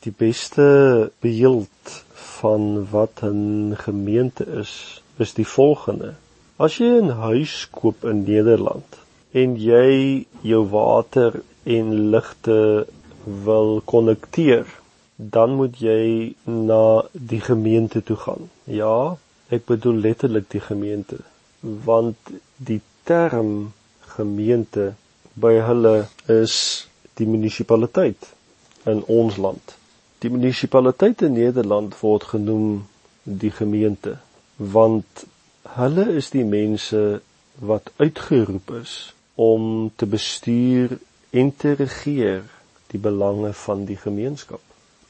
Die beste beeld van wat 'n gemeente is, is die volgende. As jy 'n huis koop in Nederland en jy jou water en ligte wil konnekteer, dan moet jy na die gemeente toe gaan. Ja, ek bedoel letterlik die gemeente, want die term gemeente by hulle is die munisipaliteit in ons land. Die munisipaliteit in Nederland word genoem die gemeente want hulle is die mense wat uitgeroep is om te bestuur en te regeer die belange van die gemeenskap.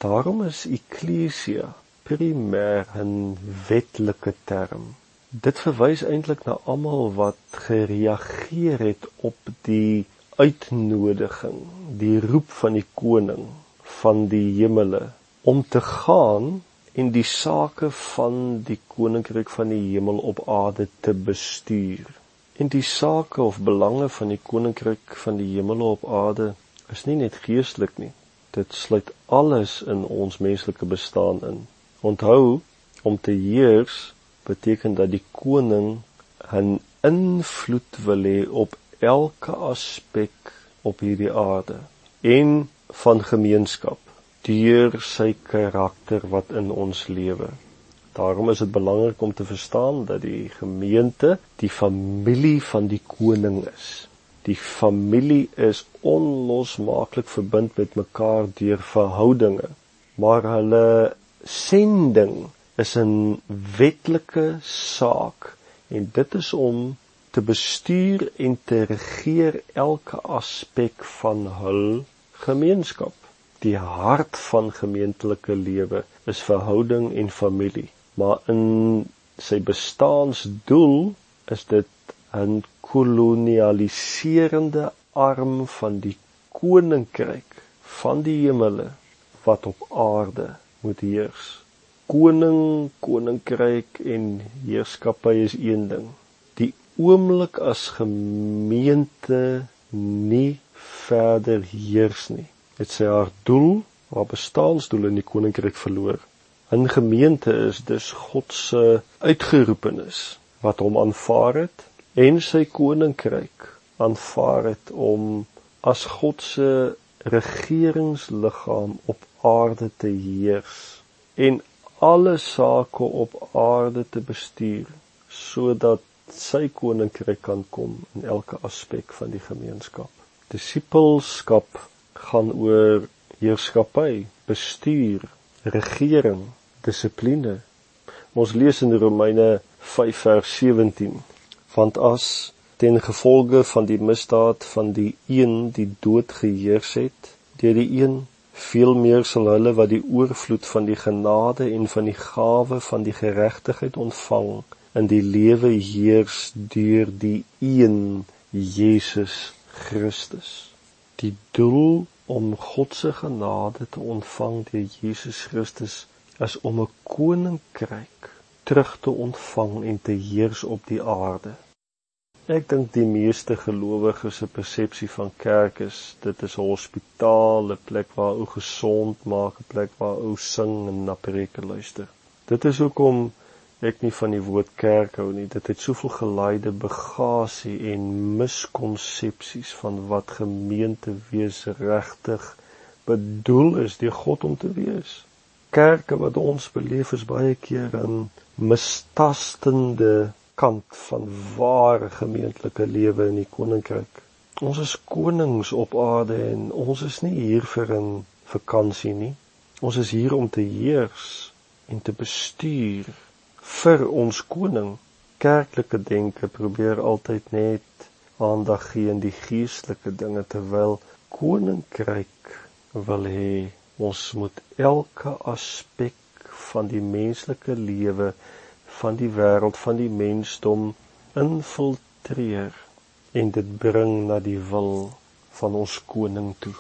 Daarom is eklesia primêr 'n wetlike term. Dit verwys eintlik na almal wat gereageer het op die uitnodiging, die roep van die koning van die hemele om te gaan en die sake van die koninkryk van die hemel op aarde te bestuur. En die sake of belange van die koninkryk van die hemel op aarde is nie net geestelik nie. Dit sluit alles in ons menslike bestaan in. Onthou, om te heers beteken dat die koning 'n invloed wil hê op elke aspek op hierdie aarde en van gemeenskap deur sy karakter wat in ons lewe. Daarom is dit belangrik om te verstaan dat die gemeente die familie van die koning is. Die familie is onlosmaaklik verbind met mekaar deur verhoudinge, maar hulle sending is 'n wetlike saak en dit is om te bestuur en te regeer elke aspek van hul gemeenskap. Die hart van gemeentelike lewe is verhouding en familie, maar in sy bestaansdoel is dit 'n kolonialiserende arm van die koninkryk van die hemele wat op aarde moet heers. Koning, koninkryk en heerskappy is een ding oomblik as gemeente nie verder heers nie. Dit sê haar doel, haar bestaansdoel in die koninkryk verloor. 'n Gemeente is dus God se uitgeroepenis wat hom aanvaar het en sy koninkryk aanvaar het om as God se regeringsliggaam op aarde te heers en alle sake op aarde te bestuur sodat sy koninkryk kan kom in elke aspek van die gemeenskap. Disipelskap gaan oor heerskappy, bestuur, regering, dissipline. Ons lees in Romeine 5 vers 17: Want as ten gevolge van die misdaad van die een die dood geheers het, deur die een veel meer sal hulle wat die oorvloed van die genade en van die gawe van die geregtigheid ontvang in die lewe heers deur die een Jesus Christus. Die doel om God se genade te ontvang deur Jesus Christus is om 'n koninkryk terug te ontvang en te heers op die aarde. Ek dink die meeste gelowiges se persepsie van kerk is dit is 'n hospitaal, 'n plek waar ou gesond maak, 'n plek waar ou sing en na preke luister. Dit is hoekom ek nie van die woord kerk hou nie. Dit het soveel geleide bagasie en miskonsepsies van wat gemeente wees regtig bedoel is deur God om te wees. Kerke wat ons beleef is baie keer 'n mistastende kant van ware gemeentelike lewe in die koninkryk. Ons is konings op aarde en ons is nie hier vir 'n vakansie nie. Ons is hier om te heers en te bestuur vir ons koning. Kerklike denke probeer altyd net aandag gee aan die geestelike dinge terwyl koninkryk wil hê ons moet elke aspek van die menslike lewe van die wêreld van die mensdom infiltreer en dit bring na die wil van ons koning toe.